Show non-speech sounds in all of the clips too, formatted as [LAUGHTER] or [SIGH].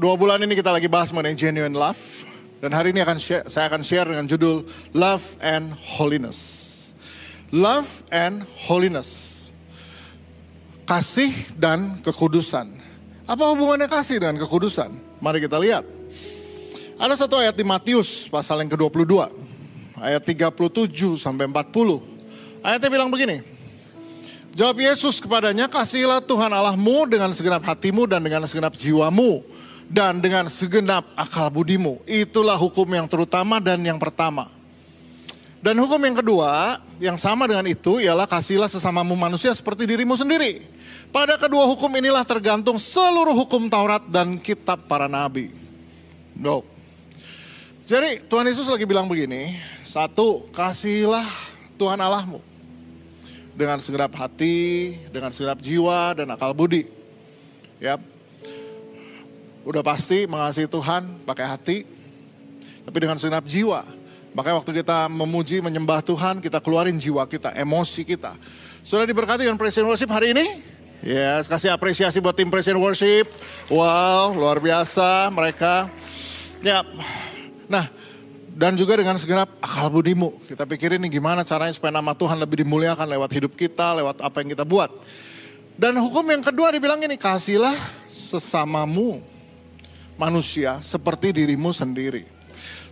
dua bulan ini kita lagi bahas mengenai genuine love. Dan hari ini akan share, saya akan share dengan judul Love and Holiness. Love and Holiness. Kasih dan kekudusan. Apa hubungannya kasih dan kekudusan? Mari kita lihat. Ada satu ayat di Matius pasal yang ke-22. Ayat 37 sampai 40. Ayatnya bilang begini. Jawab Yesus kepadanya, kasihilah Tuhan Allahmu dengan segenap hatimu dan dengan segenap jiwamu dan dengan segenap akal budimu. Itulah hukum yang terutama dan yang pertama. Dan hukum yang kedua, yang sama dengan itu ialah kasihlah sesamamu manusia seperti dirimu sendiri. Pada kedua hukum inilah tergantung seluruh hukum Taurat dan kitab para nabi. No. Jadi Tuhan Yesus lagi bilang begini, satu, kasihlah Tuhan Allahmu. Dengan segenap hati, dengan segenap jiwa dan akal budi. Ya, Udah pasti mengasihi Tuhan pakai hati, tapi dengan segenap jiwa. Makanya waktu kita memuji, menyembah Tuhan, kita keluarin jiwa kita, emosi kita. Sudah diberkati dengan and Worship hari ini? Yes, kasih apresiasi buat tim and Worship. Wow, luar biasa mereka. Ya, nah dan juga dengan segenap akal budimu. Kita pikirin nih gimana caranya supaya nama Tuhan lebih dimuliakan lewat hidup kita, lewat apa yang kita buat. Dan hukum yang kedua dibilang ini, kasihlah sesamamu manusia seperti dirimu sendiri.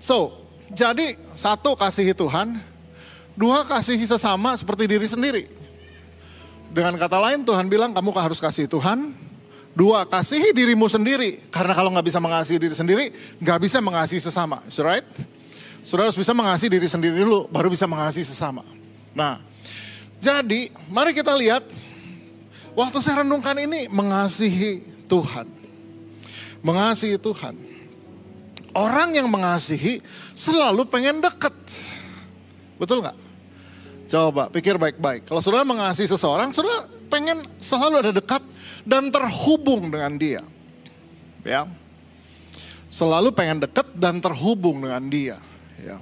So, jadi satu kasihi Tuhan, dua kasihi sesama seperti diri sendiri. Dengan kata lain Tuhan bilang kamu harus kasih Tuhan, dua kasihi dirimu sendiri. Karena kalau nggak bisa mengasihi diri sendiri, nggak bisa mengasihi sesama, right? Saudara harus bisa mengasihi diri sendiri dulu, baru bisa mengasihi sesama. Nah, jadi mari kita lihat, waktu saya renungkan ini mengasihi Tuhan mengasihi Tuhan. Orang yang mengasihi selalu pengen deket. Betul nggak? Coba pikir baik-baik. Kalau saudara mengasihi seseorang, saudara pengen selalu ada dekat dan terhubung dengan dia. Ya. Selalu pengen dekat dan terhubung dengan dia. Ya.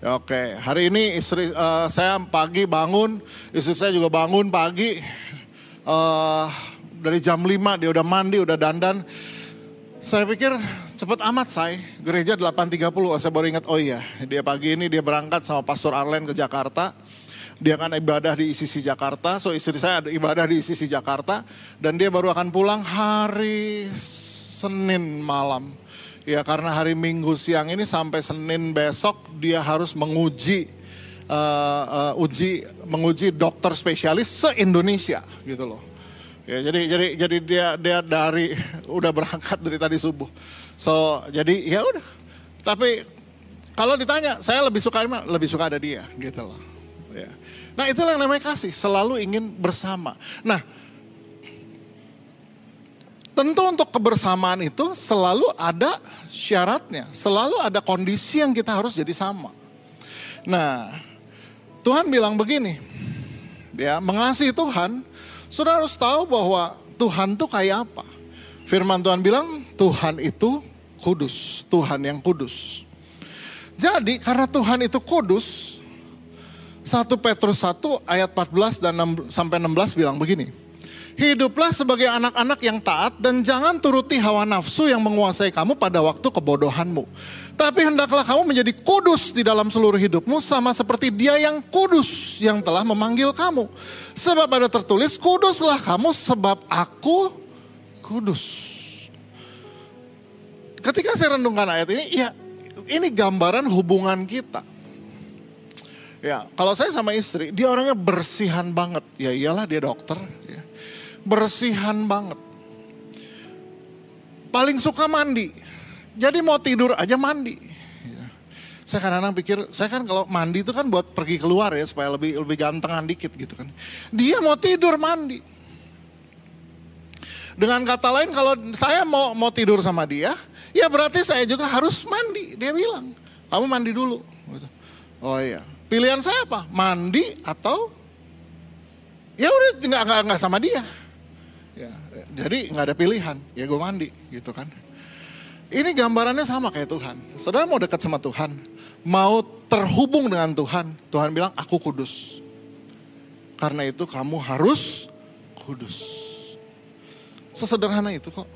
Ya, Oke, hari ini istri uh, saya pagi bangun, istri saya juga bangun pagi. Uh, dari jam 5 dia udah mandi, udah dandan. Saya pikir cepat amat saya, gereja 8.30, saya baru ingat, oh iya dia pagi ini dia berangkat sama Pastor Arlen ke Jakarta. Dia akan ibadah di ICC Jakarta, so istri saya ada ibadah di ICC Jakarta. Dan dia baru akan pulang hari Senin malam. Ya karena hari Minggu siang ini sampai Senin besok dia harus menguji uh, uh, uji menguji dokter spesialis se-Indonesia gitu loh. Ya, jadi jadi jadi dia dia dari udah berangkat dari tadi subuh. So, jadi ya udah. Tapi kalau ditanya, saya lebih suka lebih suka ada dia gitu loh. Ya. Nah, itulah yang namanya kasih, selalu ingin bersama. Nah, tentu untuk kebersamaan itu selalu ada syaratnya, selalu ada kondisi yang kita harus jadi sama. Nah, Tuhan bilang begini, ya mengasihi Tuhan Saudara harus tahu bahwa Tuhan tuh kayak apa. Firman Tuhan bilang Tuhan itu kudus, Tuhan yang kudus. Jadi karena Tuhan itu kudus, 1 Petrus 1 ayat 14 dan 6, sampai 16 bilang begini. Hiduplah sebagai anak-anak yang taat dan jangan turuti hawa nafsu yang menguasai kamu pada waktu kebodohanmu. Tapi hendaklah kamu menjadi kudus di dalam seluruh hidupmu sama seperti dia yang kudus yang telah memanggil kamu. Sebab ada tertulis kuduslah kamu sebab aku kudus. Ketika saya renungkan ayat ini, ya ini gambaran hubungan kita. Ya, kalau saya sama istri, dia orangnya bersihan banget. Ya iyalah dia dokter. Bersihan banget. Paling suka mandi. Jadi mau tidur aja mandi. Ya. Saya kadang-kadang pikir, saya kan kalau mandi itu kan buat pergi keluar ya supaya lebih lebih gantengan dikit gitu kan. Dia mau tidur mandi. Dengan kata lain kalau saya mau mau tidur sama dia, ya berarti saya juga harus mandi. Dia bilang, kamu mandi dulu. Gitu. Oh iya, pilihan saya apa? Mandi atau ya udah nggak nggak sama dia. Ya, jadi nggak ada pilihan, ya gue mandi gitu kan. Ini gambarannya sama kayak Tuhan. Saudara mau dekat sama Tuhan, mau terhubung dengan Tuhan, Tuhan bilang aku kudus. Karena itu kamu harus kudus. Sesederhana itu kok.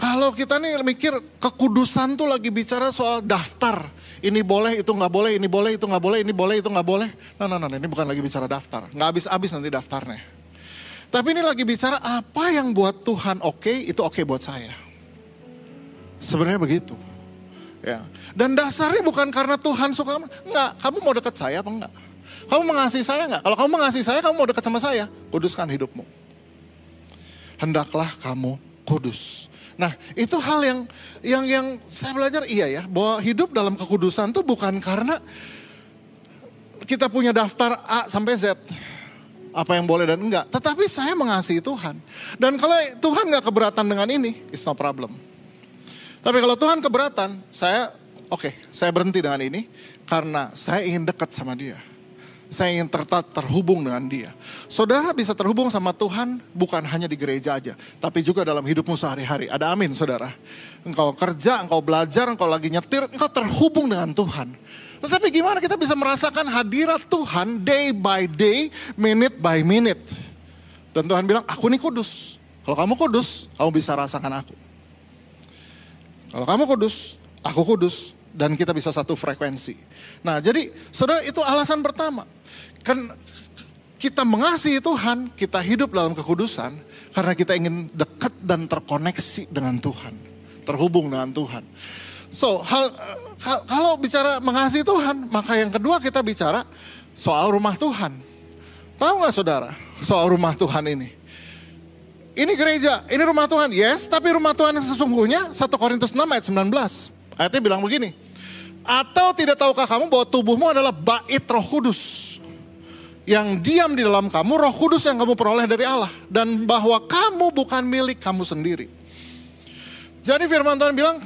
Kalau kita nih mikir kekudusan tuh lagi bicara soal daftar. Ini boleh, itu nggak boleh, ini boleh, itu nggak boleh, ini boleh, itu nggak boleh. Nah, nah, nah, ini bukan lagi bicara daftar. Nggak habis-habis nanti daftarnya. Tapi ini lagi bicara apa yang buat Tuhan oke, okay, itu oke okay buat saya. Sebenarnya begitu. Ya. Dan dasarnya bukan karena Tuhan suka, enggak, kamu mau dekat saya apa enggak? Kamu mengasihi saya enggak? Kalau kamu mengasihi saya, kamu mau dekat sama saya, kuduskan hidupmu. Hendaklah kamu kudus. Nah, itu hal yang yang yang saya belajar iya ya, bahwa hidup dalam kekudusan itu bukan karena kita punya daftar A sampai Z. Apa yang boleh dan enggak. Tetapi saya mengasihi Tuhan. Dan kalau Tuhan nggak keberatan dengan ini, it's no problem. Tapi kalau Tuhan keberatan, saya oke, okay, saya berhenti dengan ini karena saya ingin dekat sama dia saya ingin ter terhubung dengan dia. Saudara bisa terhubung sama Tuhan bukan hanya di gereja aja, tapi juga dalam hidupmu sehari-hari. Ada amin saudara. Engkau kerja, engkau belajar, engkau lagi nyetir, engkau terhubung dengan Tuhan. Tetapi gimana kita bisa merasakan hadirat Tuhan day by day, minute by minute. Dan Tuhan bilang, aku nih kudus. Kalau kamu kudus, kamu bisa rasakan aku. Kalau kamu kudus, aku kudus, dan kita bisa satu frekuensi. Nah, jadi saudara itu alasan pertama. Kan kita mengasihi Tuhan, kita hidup dalam kekudusan karena kita ingin dekat dan terkoneksi dengan Tuhan, terhubung dengan Tuhan. So, hal kalau bicara mengasihi Tuhan, maka yang kedua kita bicara soal rumah Tuhan. Tahu nggak saudara soal rumah Tuhan ini? Ini gereja, ini rumah Tuhan, yes, tapi rumah Tuhan yang sesungguhnya 1 Korintus 6 ayat 19. Ayatnya bilang begini, atau tidak tahukah kamu bahwa tubuhmu adalah bait roh kudus. Yang diam di dalam kamu, roh kudus yang kamu peroleh dari Allah. Dan bahwa kamu bukan milik kamu sendiri. Jadi firman Tuhan bilang,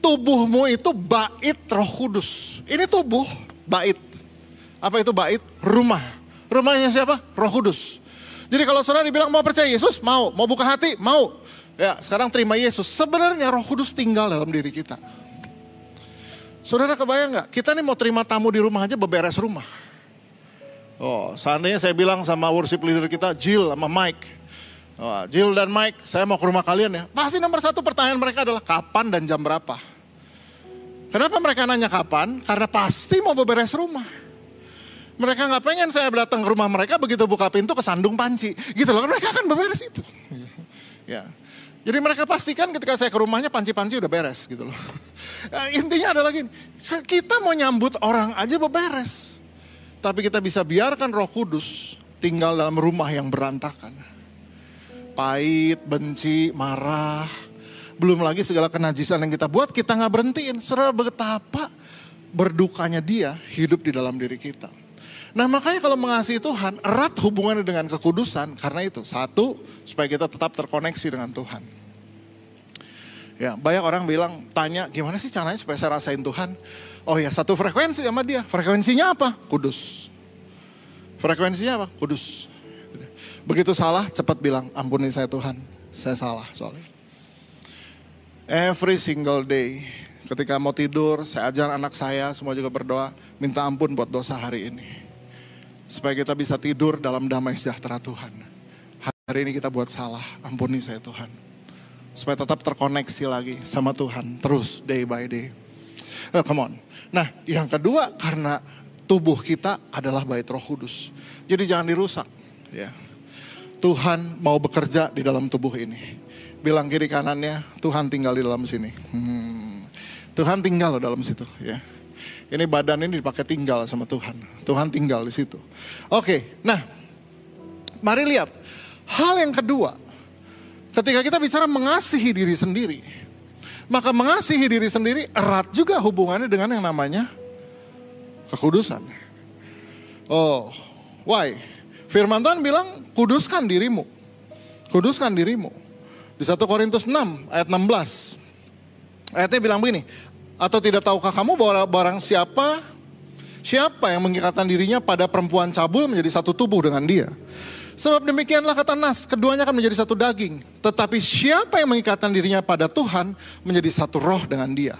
tubuhmu itu bait roh kudus. Ini tubuh, bait. Apa itu bait? Rumah. Rumahnya siapa? Roh kudus. Jadi kalau saudara dibilang mau percaya Yesus, mau. Mau buka hati, mau. Ya sekarang terima Yesus. Sebenarnya roh kudus tinggal dalam diri kita. Saudara kebayang nggak? Kita nih mau terima tamu di rumah aja beberes rumah. Oh, seandainya saya bilang sama worship leader kita, Jill sama Mike. Oh, Jill dan Mike, saya mau ke rumah kalian ya. Pasti nomor satu pertanyaan mereka adalah kapan dan jam berapa. Kenapa mereka nanya kapan? Karena pasti mau beberes rumah. Mereka nggak pengen saya datang ke rumah mereka begitu buka pintu kesandung panci. Gitu loh, mereka akan beberes itu. [LAUGHS] ya. Jadi mereka pastikan ketika saya ke rumahnya panci-panci udah beres gitu loh. [LAUGHS] Eh, intinya adalah gini, kita mau nyambut orang aja beberes. Tapi kita bisa biarkan roh kudus tinggal dalam rumah yang berantakan. Pahit, benci, marah. Belum lagi segala kenajisan yang kita buat kita nggak berhentiin. Serah betapa berdukanya dia hidup di dalam diri kita. Nah makanya kalau mengasihi Tuhan erat hubungannya dengan kekudusan karena itu satu supaya kita tetap terkoneksi dengan Tuhan. Ya, banyak orang bilang, tanya gimana sih caranya supaya saya rasain Tuhan? Oh ya, satu frekuensi sama dia. Frekuensinya apa? Kudus. Frekuensinya apa? Kudus. Begitu salah, cepat bilang, ampuni saya Tuhan. Saya salah soalnya. Every single day, ketika mau tidur, saya ajar anak saya, semua juga berdoa, minta ampun buat dosa hari ini. Supaya kita bisa tidur dalam damai sejahtera Tuhan. Hari ini kita buat salah, ampuni saya Tuhan supaya tetap terkoneksi lagi sama Tuhan terus day by day. Nah, come on. Nah, yang kedua karena tubuh kita adalah bait Roh Kudus. Jadi jangan dirusak, ya. Tuhan mau bekerja di dalam tubuh ini. Bilang kiri kanannya, Tuhan tinggal di dalam sini. Hmm. Tuhan tinggal dalam situ, ya. Ini badan ini dipakai tinggal sama Tuhan. Tuhan tinggal di situ. Oke, nah, mari lihat. Hal yang kedua, Ketika kita bicara mengasihi diri sendiri, maka mengasihi diri sendiri erat juga hubungannya dengan yang namanya kekudusan. Oh, why? Firman Tuhan bilang, kuduskan dirimu. Kuduskan dirimu. Di 1 Korintus 6 ayat 16. Ayatnya bilang begini, atau tidak tahukah kamu bahwa barang siapa siapa yang mengikatkan dirinya pada perempuan cabul menjadi satu tubuh dengan dia. Sebab demikianlah kata Nas, keduanya akan menjadi satu daging. Tetapi siapa yang mengikatkan dirinya pada Tuhan menjadi satu roh dengan dia.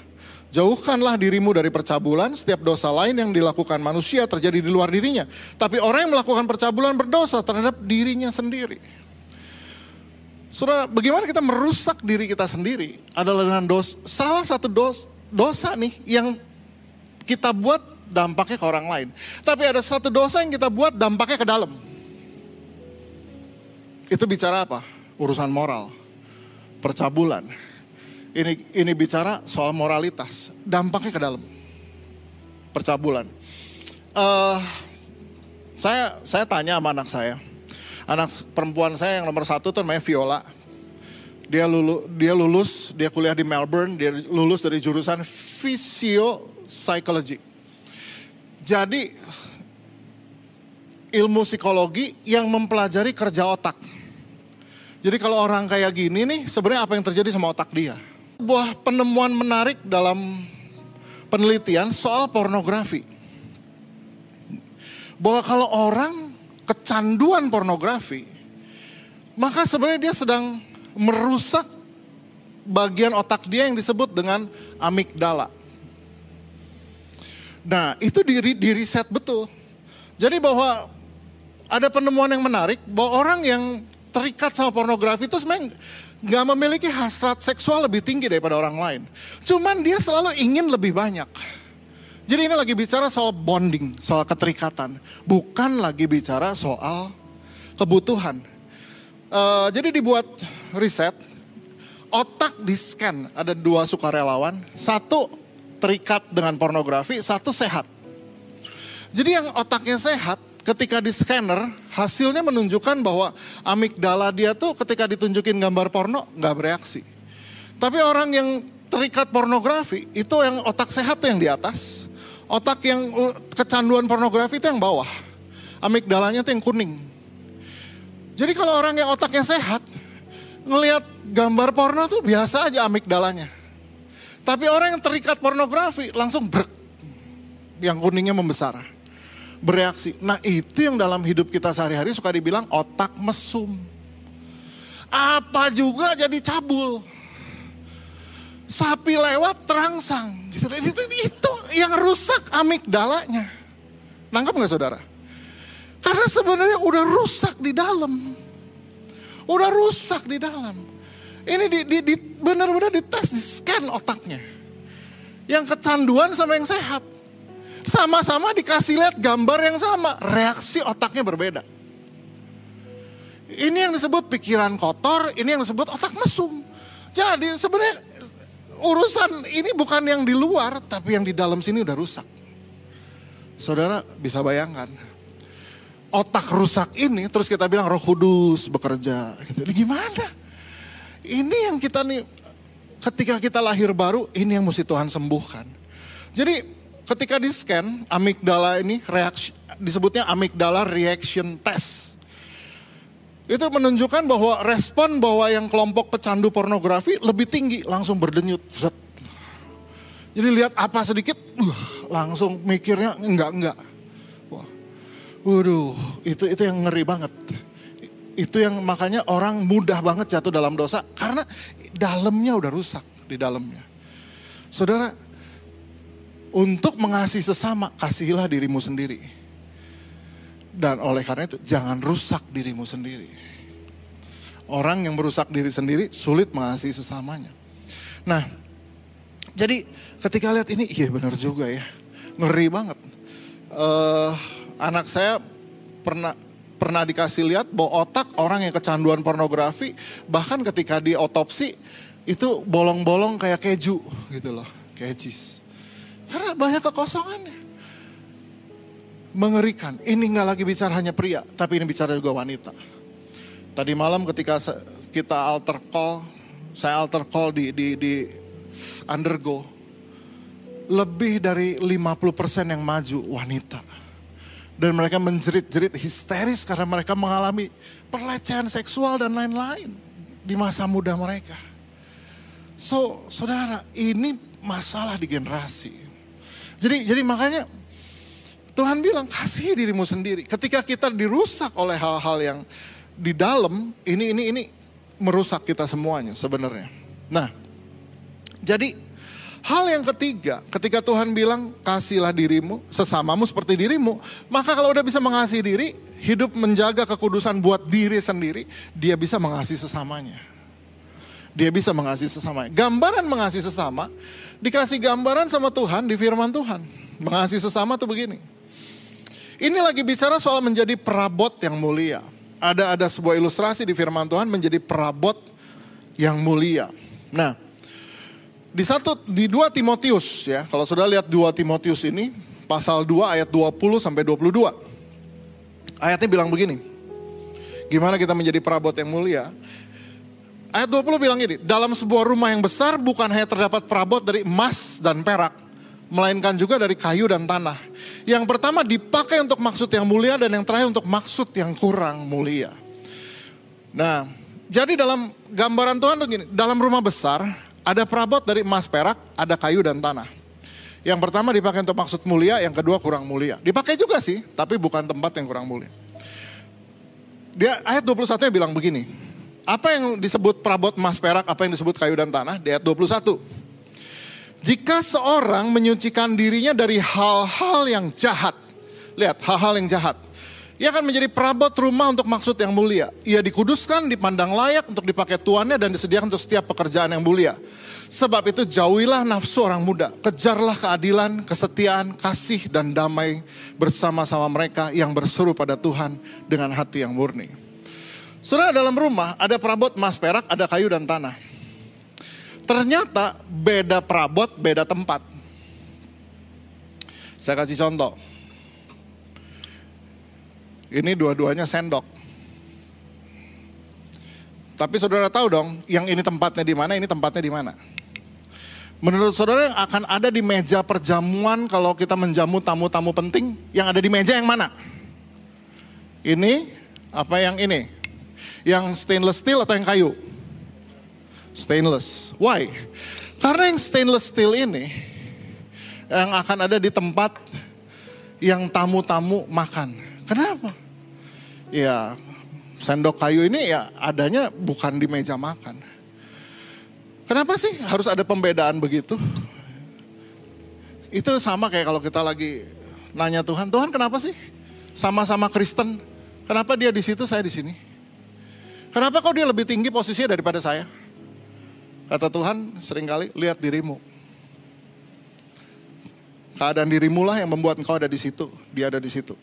Jauhkanlah dirimu dari percabulan, setiap dosa lain yang dilakukan manusia terjadi di luar dirinya. Tapi orang yang melakukan percabulan berdosa terhadap dirinya sendiri. Saudara, bagaimana kita merusak diri kita sendiri adalah dengan dos, salah satu dos, dosa nih yang kita buat dampaknya ke orang lain. Tapi ada satu dosa yang kita buat dampaknya ke dalam. Itu bicara apa? Urusan moral, percabulan. Ini ini bicara soal moralitas, dampaknya ke dalam. Percabulan. Uh, saya saya tanya sama anak saya, anak perempuan saya yang nomor satu tuh namanya Viola. Dia lulus, dia lulus, dia kuliah di Melbourne, dia lulus dari jurusan Physio Psychology. Jadi ilmu psikologi yang mempelajari kerja otak. Jadi kalau orang kayak gini nih, sebenarnya apa yang terjadi sama otak dia? Sebuah penemuan menarik dalam penelitian soal pornografi. Bahwa kalau orang kecanduan pornografi, maka sebenarnya dia sedang merusak bagian otak dia yang disebut dengan amigdala. Nah, itu di, di riset betul. Jadi bahwa ada penemuan yang menarik bahwa orang yang terikat sama pornografi itu sebenarnya nggak memiliki hasrat seksual lebih tinggi daripada orang lain. Cuman dia selalu ingin lebih banyak. Jadi ini lagi bicara soal bonding, soal keterikatan, bukan lagi bicara soal kebutuhan. Uh, jadi dibuat riset, otak di scan ada dua sukarelawan, satu terikat dengan pornografi, satu sehat. Jadi yang otaknya sehat, ketika di scanner, hasilnya menunjukkan bahwa amigdala dia tuh ketika ditunjukin gambar porno, nggak bereaksi. Tapi orang yang terikat pornografi, itu yang otak sehat tuh yang di atas. Otak yang kecanduan pornografi itu yang bawah. Amigdalanya tuh yang kuning. Jadi kalau orang yang otaknya sehat, ngelihat gambar porno tuh biasa aja amigdalanya. Tapi orang yang terikat pornografi langsung brek. Yang kuningnya membesar. Bereaksi. Nah itu yang dalam hidup kita sehari-hari suka dibilang otak mesum. Apa juga jadi cabul. Sapi lewat terangsang. Gitu. Itu, itu yang rusak amigdalanya. Nangkep nggak saudara? Karena sebenarnya udah rusak di dalam. Udah rusak di dalam. Ini di, di, di, benar-benar dites, di scan otaknya. Yang kecanduan sama yang sehat. Sama-sama dikasih lihat gambar yang sama, reaksi otaknya berbeda. Ini yang disebut pikiran kotor, ini yang disebut otak mesum. Jadi sebenarnya urusan ini bukan yang di luar, tapi yang di dalam sini udah rusak. Saudara bisa bayangkan, otak rusak ini terus kita bilang roh kudus bekerja. Gitu. Gimana? Ini yang kita nih, ketika kita lahir baru, ini yang mesti Tuhan sembuhkan. Jadi ketika di scan, amigdala ini reaksi, disebutnya amigdala reaction test. Itu menunjukkan bahwa respon bahwa yang kelompok pecandu pornografi lebih tinggi, langsung berdenyut. Seret. Jadi lihat apa sedikit, uh, langsung mikirnya enggak enggak. Wah, waduh, itu itu yang ngeri banget. Itu yang makanya orang mudah banget jatuh dalam dosa karena dalamnya udah rusak di dalamnya. Saudara, untuk mengasihi sesama, kasihilah dirimu sendiri. Dan oleh karena itu, jangan rusak dirimu sendiri. Orang yang merusak diri sendiri sulit mengasihi sesamanya. Nah, jadi ketika lihat ini, iya benar juga ya. Ngeri banget. Uh, anak saya pernah pernah dikasih lihat bahwa otak orang yang kecanduan pornografi bahkan ketika di otopsi itu bolong-bolong kayak keju gitu loh, kayak cheese. Karena banyak kekosongannya. Mengerikan. Ini nggak lagi bicara hanya pria, tapi ini bicara juga wanita. Tadi malam ketika kita alter call, saya alter call di di di undergo lebih dari 50% yang maju wanita dan mereka menjerit-jerit histeris karena mereka mengalami pelecehan seksual dan lain-lain di masa muda mereka. So, saudara, ini masalah di generasi. Jadi, jadi makanya Tuhan bilang kasih dirimu sendiri. Ketika kita dirusak oleh hal-hal yang di dalam, ini ini ini merusak kita semuanya sebenarnya. Nah, jadi Hal yang ketiga, ketika Tuhan bilang kasihlah dirimu, sesamamu seperti dirimu, maka kalau udah bisa mengasihi diri, hidup menjaga kekudusan buat diri sendiri, dia bisa mengasihi sesamanya. Dia bisa mengasihi sesamanya. Gambaran mengasihi sesama, dikasih gambaran sama Tuhan di firman Tuhan. Mengasihi sesama tuh begini. Ini lagi bicara soal menjadi perabot yang mulia. Ada ada sebuah ilustrasi di firman Tuhan menjadi perabot yang mulia. Nah, di satu di 2 Timotius ya, kalau sudah lihat 2 Timotius ini pasal 2 ayat 20 sampai 22. Ayatnya bilang begini. Gimana kita menjadi perabot yang mulia? Ayat 20 bilang ini, dalam sebuah rumah yang besar bukan hanya terdapat perabot dari emas dan perak, melainkan juga dari kayu dan tanah. Yang pertama dipakai untuk maksud yang mulia dan yang terakhir untuk maksud yang kurang mulia. Nah, jadi dalam gambaran Tuhan begini, dalam rumah besar ada perabot dari emas perak, ada kayu dan tanah. Yang pertama dipakai untuk maksud mulia, yang kedua kurang mulia. Dipakai juga sih, tapi bukan tempat yang kurang mulia. Dia ayat 21 nya bilang begini. Apa yang disebut perabot emas perak, apa yang disebut kayu dan tanah? Di ayat 21. Jika seorang menyucikan dirinya dari hal-hal yang jahat. Lihat, hal-hal yang jahat ia akan menjadi perabot rumah untuk maksud yang mulia. Ia dikuduskan, dipandang layak untuk dipakai tuannya dan disediakan untuk setiap pekerjaan yang mulia. Sebab itu jauhilah nafsu orang muda. Kejarlah keadilan, kesetiaan, kasih dan damai bersama-sama mereka yang berseru pada Tuhan dengan hati yang murni. Saudara dalam rumah ada perabot emas perak, ada kayu dan tanah. Ternyata beda perabot, beda tempat. Saya kasih contoh ini dua-duanya sendok. Tapi saudara tahu dong, yang ini tempatnya di mana, ini tempatnya di mana. Menurut saudara yang akan ada di meja perjamuan kalau kita menjamu tamu-tamu penting, yang ada di meja yang mana? Ini apa yang ini? Yang stainless steel atau yang kayu? Stainless. Why? Karena yang stainless steel ini yang akan ada di tempat yang tamu-tamu makan. Kenapa? Ya sendok kayu ini ya adanya bukan di meja makan. Kenapa sih harus ada pembedaan begitu? Itu sama kayak kalau kita lagi nanya Tuhan, Tuhan kenapa sih sama-sama Kristen? Kenapa dia di situ, saya di sini? Kenapa kok dia lebih tinggi posisinya daripada saya? Kata Tuhan sering kali, lihat dirimu. Keadaan dirimu lah yang membuat engkau ada di situ, dia ada di situ.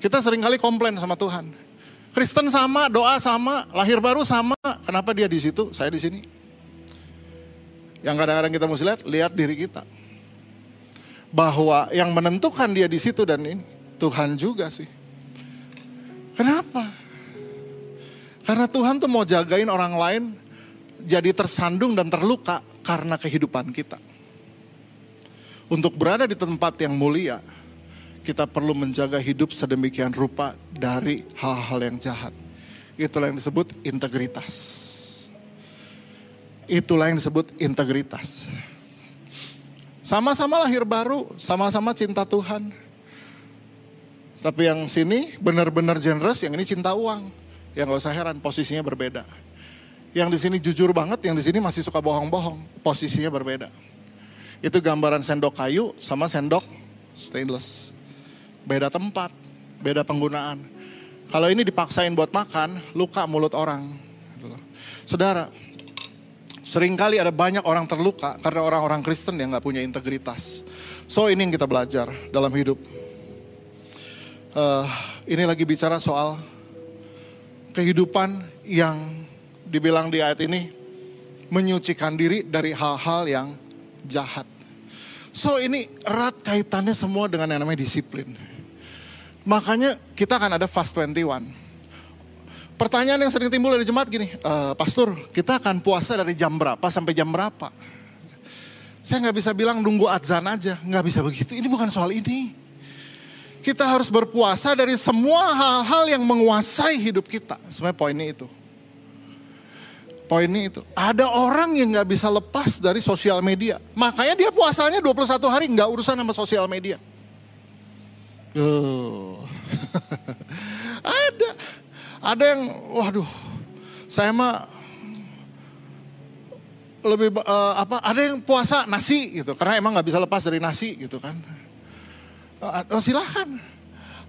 Kita sering kali komplain sama Tuhan. Kristen sama, doa sama, lahir baru sama. Kenapa dia di situ, saya di sini? Yang kadang-kadang kita mesti lihat, lihat diri kita. Bahwa yang menentukan dia di situ dan ini, Tuhan juga sih. Kenapa? Karena Tuhan tuh mau jagain orang lain jadi tersandung dan terluka karena kehidupan kita. Untuk berada di tempat yang mulia, kita perlu menjaga hidup sedemikian rupa dari hal-hal yang jahat. Itulah yang disebut integritas. Itulah yang disebut integritas. Sama-sama lahir baru, sama-sama cinta Tuhan. Tapi yang sini benar-benar generous, yang ini cinta uang. Yang gak usah heran, posisinya berbeda. Yang di sini jujur banget, yang di sini masih suka bohong-bohong, posisinya berbeda. Itu gambaran sendok kayu sama sendok stainless beda tempat, beda penggunaan. Kalau ini dipaksain buat makan, luka mulut orang. Gitu Saudara, sering kali ada banyak orang terluka karena orang-orang Kristen yang gak punya integritas. So ini yang kita belajar dalam hidup. Uh, ini lagi bicara soal kehidupan yang dibilang di ayat ini menyucikan diri dari hal-hal yang jahat. So ini erat kaitannya semua dengan yang namanya disiplin. Makanya kita akan ada fast 21. Pertanyaan yang sering timbul dari jemaat gini, e, Pastor, kita akan puasa dari jam berapa sampai jam berapa? Saya nggak bisa bilang nunggu adzan aja, nggak bisa begitu. Ini bukan soal ini. Kita harus berpuasa dari semua hal-hal yang menguasai hidup kita. Sebenarnya poinnya itu. Poinnya itu. Ada orang yang nggak bisa lepas dari sosial media. Makanya dia puasanya 21 hari nggak urusan sama sosial media. Oh. [LAUGHS] ada. Ada yang, waduh, saya mah lebih uh, apa? Ada yang puasa nasi gitu, karena emang nggak bisa lepas dari nasi gitu kan. Oh silahkan.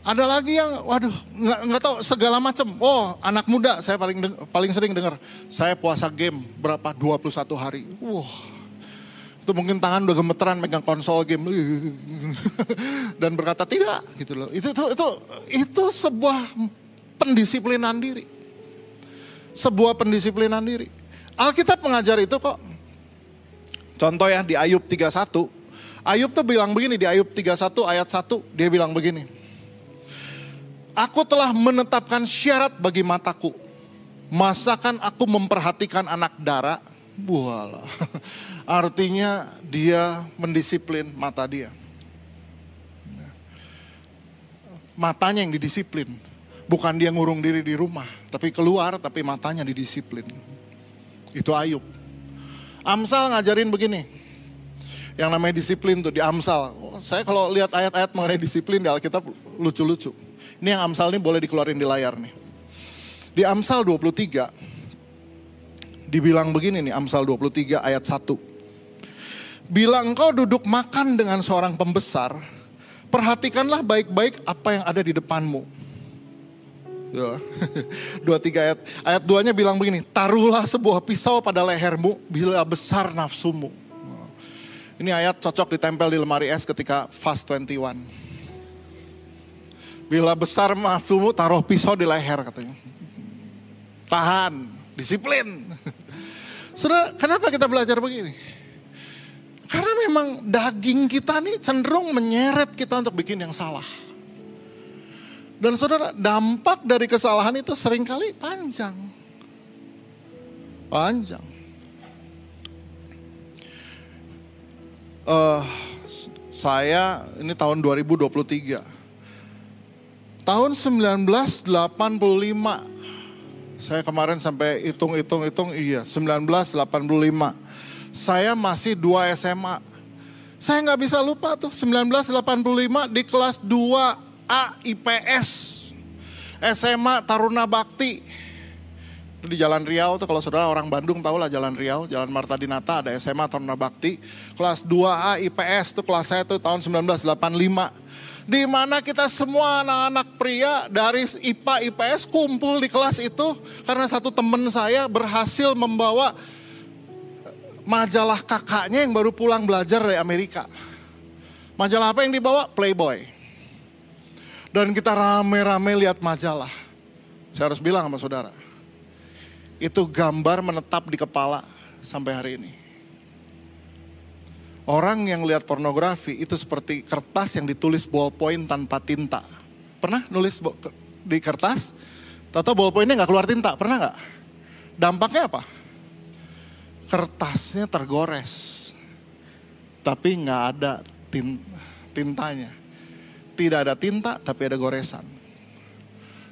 Ada lagi yang, waduh, nggak nggak tahu segala macam. Oh, anak muda saya paling paling sering dengar. Saya puasa game berapa? 21 hari. Wah, itu mungkin tangan udah gemeteran megang konsol game [LAUGHS] dan berkata tidak gitu loh. Itu itu itu itu sebuah pendisiplinan diri. Sebuah pendisiplinan diri. Alkitab mengajar itu kok. Contoh ya di Ayub 31. Ayub tuh bilang begini di Ayub 31 ayat 1 dia bilang begini. Aku telah menetapkan syarat bagi mataku. Masakan aku memperhatikan anak darah? Bualah. [LAUGHS] Artinya dia mendisiplin mata dia. Matanya yang didisiplin. Bukan dia ngurung diri di rumah. Tapi keluar tapi matanya didisiplin. Itu Ayub. Amsal ngajarin begini. Yang namanya disiplin tuh di Amsal. Saya kalau lihat ayat-ayat mengenai disiplin di Alkitab lucu-lucu. Ini yang Amsal ini boleh dikeluarin di layar nih. Di Amsal 23, dibilang begini nih Amsal 23 ayat 1. Bila engkau duduk makan dengan seorang pembesar, perhatikanlah baik-baik apa yang ada di depanmu. Ya. [LAUGHS] Dua tiga ayat. Ayat duanya bilang begini, taruhlah sebuah pisau pada lehermu bila besar nafsumu. Ini ayat cocok ditempel di lemari es ketika fast 21. Bila besar nafsumu taruh pisau di leher katanya. Tahan, disiplin. [LAUGHS] Sudah, kenapa kita belajar begini? Karena memang daging kita nih cenderung menyeret kita untuk bikin yang salah. Dan saudara, dampak dari kesalahan itu sering kali panjang. Panjang. Uh, saya ini tahun 2023 Tahun 1985, saya kemarin sampai hitung-hitung-hitung, iya 1985. Saya masih dua SMA. Saya nggak bisa lupa tuh 1985 di kelas 2A IPS. SMA Taruna Bakti. Di Jalan Riau tuh kalau saudara orang Bandung tahu lah Jalan Riau, Jalan Marta Dinata ada SMA Taruna Bakti. Kelas 2A IPS tuh kelas saya tuh tahun 1985 di mana kita semua anak-anak pria dari IPA IPS kumpul di kelas itu karena satu teman saya berhasil membawa majalah kakaknya yang baru pulang belajar dari Amerika. Majalah apa yang dibawa? Playboy. Dan kita rame-rame lihat majalah. Saya harus bilang sama saudara. Itu gambar menetap di kepala sampai hari ini. Orang yang lihat pornografi itu seperti kertas yang ditulis ballpoint tanpa tinta. Pernah nulis di kertas? Tahu ballpointnya nggak keluar tinta, pernah nggak? Dampaknya apa? Kertasnya tergores, tapi nggak ada tintanya. Tidak ada tinta, tapi ada goresan.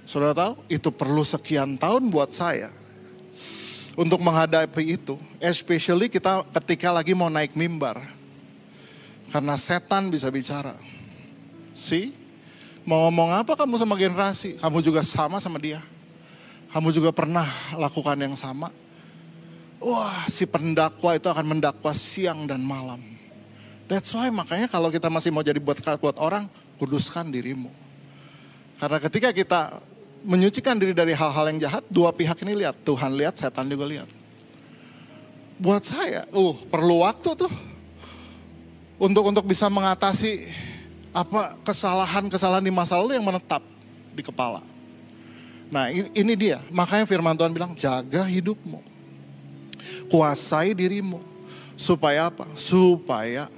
Sudah tahu, itu perlu sekian tahun buat saya untuk menghadapi itu, especially kita ketika lagi mau naik mimbar karena setan bisa bicara. Si, mau ngomong apa kamu sama generasi? Kamu juga sama sama dia. Kamu juga pernah lakukan yang sama. Wah, si pendakwa itu akan mendakwa siang dan malam. That's why makanya kalau kita masih mau jadi buat buat orang, kuduskan dirimu. Karena ketika kita menyucikan diri dari hal-hal yang jahat, dua pihak ini lihat, Tuhan lihat, setan juga lihat. Buat saya, uh, perlu waktu tuh untuk untuk bisa mengatasi apa kesalahan-kesalahan di masa lalu yang menetap di kepala. Nah ini, dia, makanya firman Tuhan bilang jaga hidupmu. Kuasai dirimu. Supaya apa? Supaya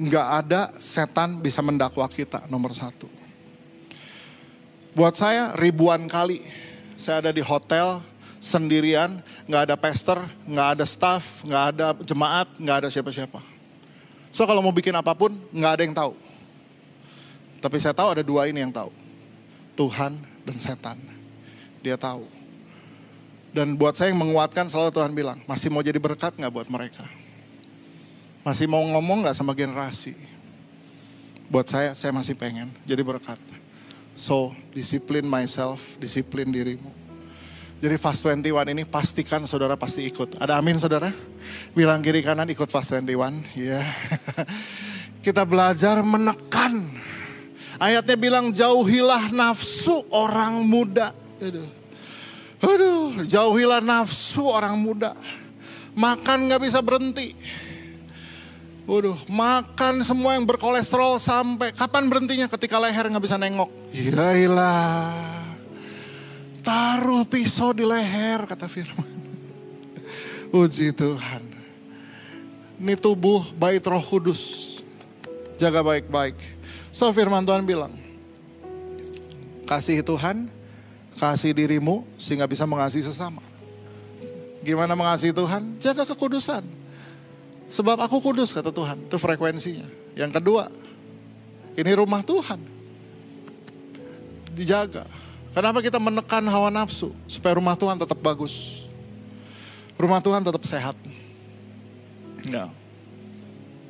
nggak ada setan bisa mendakwa kita nomor satu. Buat saya ribuan kali saya ada di hotel sendirian, nggak ada pastor, nggak ada staff, nggak ada jemaat, nggak ada siapa-siapa. So kalau mau bikin apa pun, nggak ada yang tahu. Tapi saya tahu ada dua ini yang tahu. Tuhan dan setan. Dia tahu. Dan buat saya yang menguatkan selalu Tuhan bilang, masih mau jadi berkat nggak buat mereka? Masih mau ngomong nggak sama generasi? Buat saya, saya masih pengen jadi berkat. So, disiplin myself, disiplin dirimu Jadi fast 21 ini pastikan saudara pasti ikut. Ada amin saudara? Bilang kiri kanan ikut fast 21. Ya. [LAUGHS] Kita belajar menekan. Ayatnya bilang jauhilah nafsu orang muda. Aduh. Aduh, jauhilah nafsu orang muda. Makan gak bisa berhenti. Waduh, makan semua yang berkolesterol sampai kapan berhentinya ketika leher nggak bisa nengok? Yailah. Taruh pisau di leher, kata firman. [LAUGHS] Puji Tuhan. Ini tubuh bait roh kudus. Jaga baik-baik. So firman Tuhan bilang, kasih Tuhan, kasih dirimu sehingga bisa mengasihi sesama. Gimana mengasihi Tuhan? Jaga kekudusan. Sebab aku kudus kata Tuhan, itu frekuensinya. Yang kedua, ini rumah Tuhan. Dijaga. Kenapa kita menekan hawa nafsu? Supaya rumah Tuhan tetap bagus. Rumah Tuhan tetap sehat. Ya.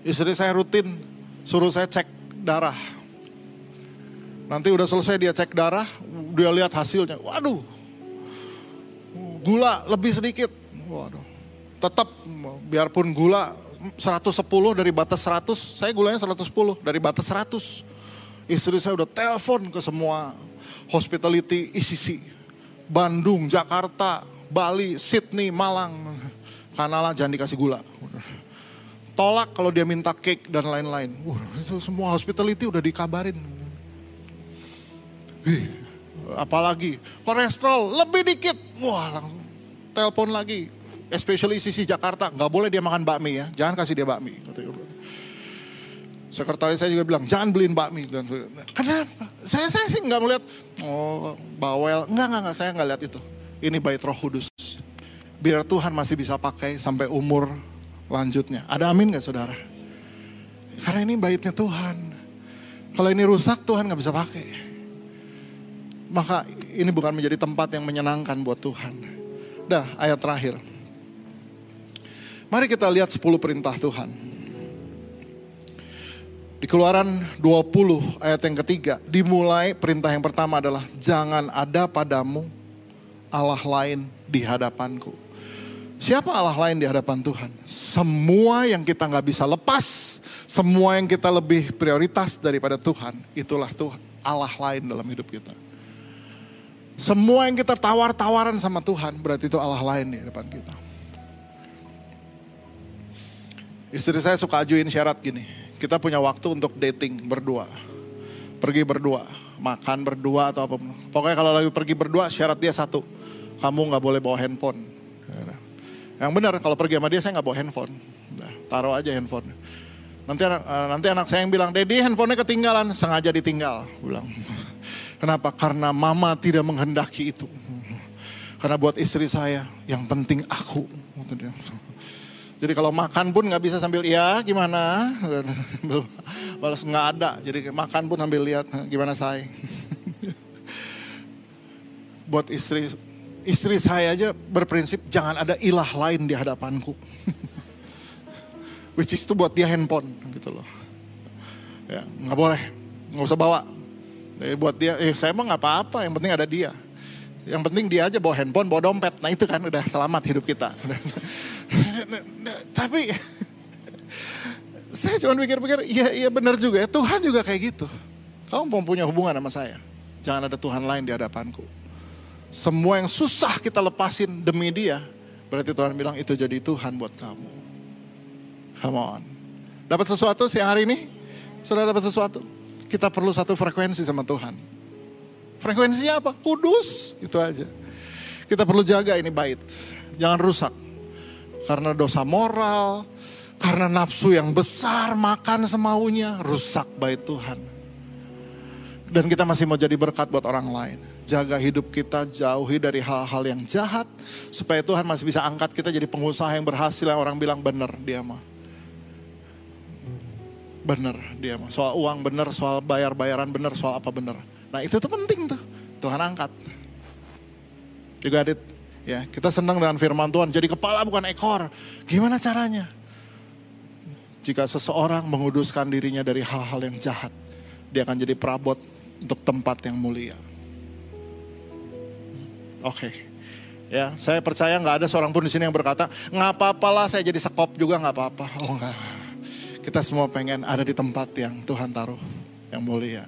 Istri saya rutin suruh saya cek darah. Nanti udah selesai dia cek darah, dia lihat hasilnya. Waduh, gula lebih sedikit. Waduh, tetap biarpun gula 110 dari batas 100, saya gulanya 110 dari batas 100. Istri saya udah telepon ke semua hospitality ICC. Bandung, Jakarta, Bali, Sydney, Malang. Kanalah jangan dikasih gula. Tolak kalau dia minta cake dan lain-lain. Itu semua hospitality udah dikabarin. Hih, apalagi kolesterol lebih dikit. Wah langsung telepon lagi. Especially ICC Jakarta, nggak boleh dia makan bakmi ya. Jangan kasih dia bakmi. Sekretaris saya juga bilang, jangan beliin bakmi. Dan, kenapa? Saya, saya sih nggak melihat, oh bawel. Enggak, enggak, enggak, saya nggak lihat itu. Ini bait roh kudus. Biar Tuhan masih bisa pakai sampai umur lanjutnya. Ada amin nggak saudara? Karena ini baitnya Tuhan. Kalau ini rusak Tuhan nggak bisa pakai. Maka ini bukan menjadi tempat yang menyenangkan buat Tuhan. Dah ayat terakhir. Mari kita lihat 10 perintah Tuhan. Di keluaran 20 ayat yang ketiga, dimulai perintah yang pertama adalah jangan ada padamu Allah lain di hadapanku. Siapa Allah lain di hadapan Tuhan? Semua yang kita nggak bisa lepas, semua yang kita lebih prioritas daripada Tuhan, itulah Tuhan Allah lain dalam hidup kita. Semua yang kita tawar-tawaran sama Tuhan, berarti itu Allah lain di hadapan kita. Istri saya suka ajuin syarat gini, kita punya waktu untuk dating berdua. Pergi berdua, makan berdua atau apa. Pokoknya kalau lagi pergi berdua syarat dia satu. Kamu nggak boleh bawa handphone. Yang benar kalau pergi sama dia saya nggak bawa handphone. Nah, taruh aja handphone. Nanti anak, eh, nanti anak saya yang bilang, Dedi handphonenya ketinggalan. Sengaja ditinggal. Bilang. [LAUGHS] Kenapa? Karena mama tidak menghendaki itu. [LAUGHS] Karena buat istri saya yang penting aku. Jadi kalau makan pun nggak bisa sambil ya gimana, balas nggak ada. Jadi makan pun sambil lihat gimana saya. Buat istri istri saya aja berprinsip jangan ada ilah lain di hadapanku. Which is itu buat dia handphone gitu loh. Ya nggak boleh, nggak usah bawa. Jadi buat dia, eh saya mah nggak apa-apa, yang penting ada dia. Yang penting dia aja bawa handphone, bawa dompet. Nah itu kan udah selamat hidup kita. Tapi saya cuma pikir-pikir, iya iya benar juga ya. Tuhan juga kayak gitu. Kamu mau punya hubungan sama saya. Jangan ada Tuhan lain di hadapanku. Semua yang susah kita lepasin demi dia. Berarti Tuhan bilang itu jadi Tuhan buat kamu. Come on. Dapat sesuatu siang hari ini? Sudah dapat sesuatu? Kita perlu satu frekuensi sama Tuhan. Frekuensinya apa? Kudus. Itu aja. Kita perlu jaga ini bait. Jangan rusak karena dosa moral, karena nafsu yang besar, makan semaunya, rusak bait Tuhan. Dan kita masih mau jadi berkat buat orang lain. Jaga hidup kita, jauhi dari hal-hal yang jahat. Supaya Tuhan masih bisa angkat kita jadi pengusaha yang berhasil. Yang orang bilang benar dia mah. Benar dia mah. Soal uang benar, soal bayar-bayaran benar, soal apa benar. Nah itu tuh penting tuh. Tuhan angkat. Juga. Ya, kita senang dengan firman Tuhan. Jadi kepala bukan ekor. Gimana caranya? Jika seseorang menguduskan dirinya dari hal-hal yang jahat, dia akan jadi perabot untuk tempat yang mulia. Oke. Okay. Ya, saya percaya nggak ada seorang pun di sini yang berkata, nggak apa-apalah saya jadi sekop juga nggak apa-apa. Oh enggak. Kita semua pengen ada di tempat yang Tuhan taruh, yang mulia.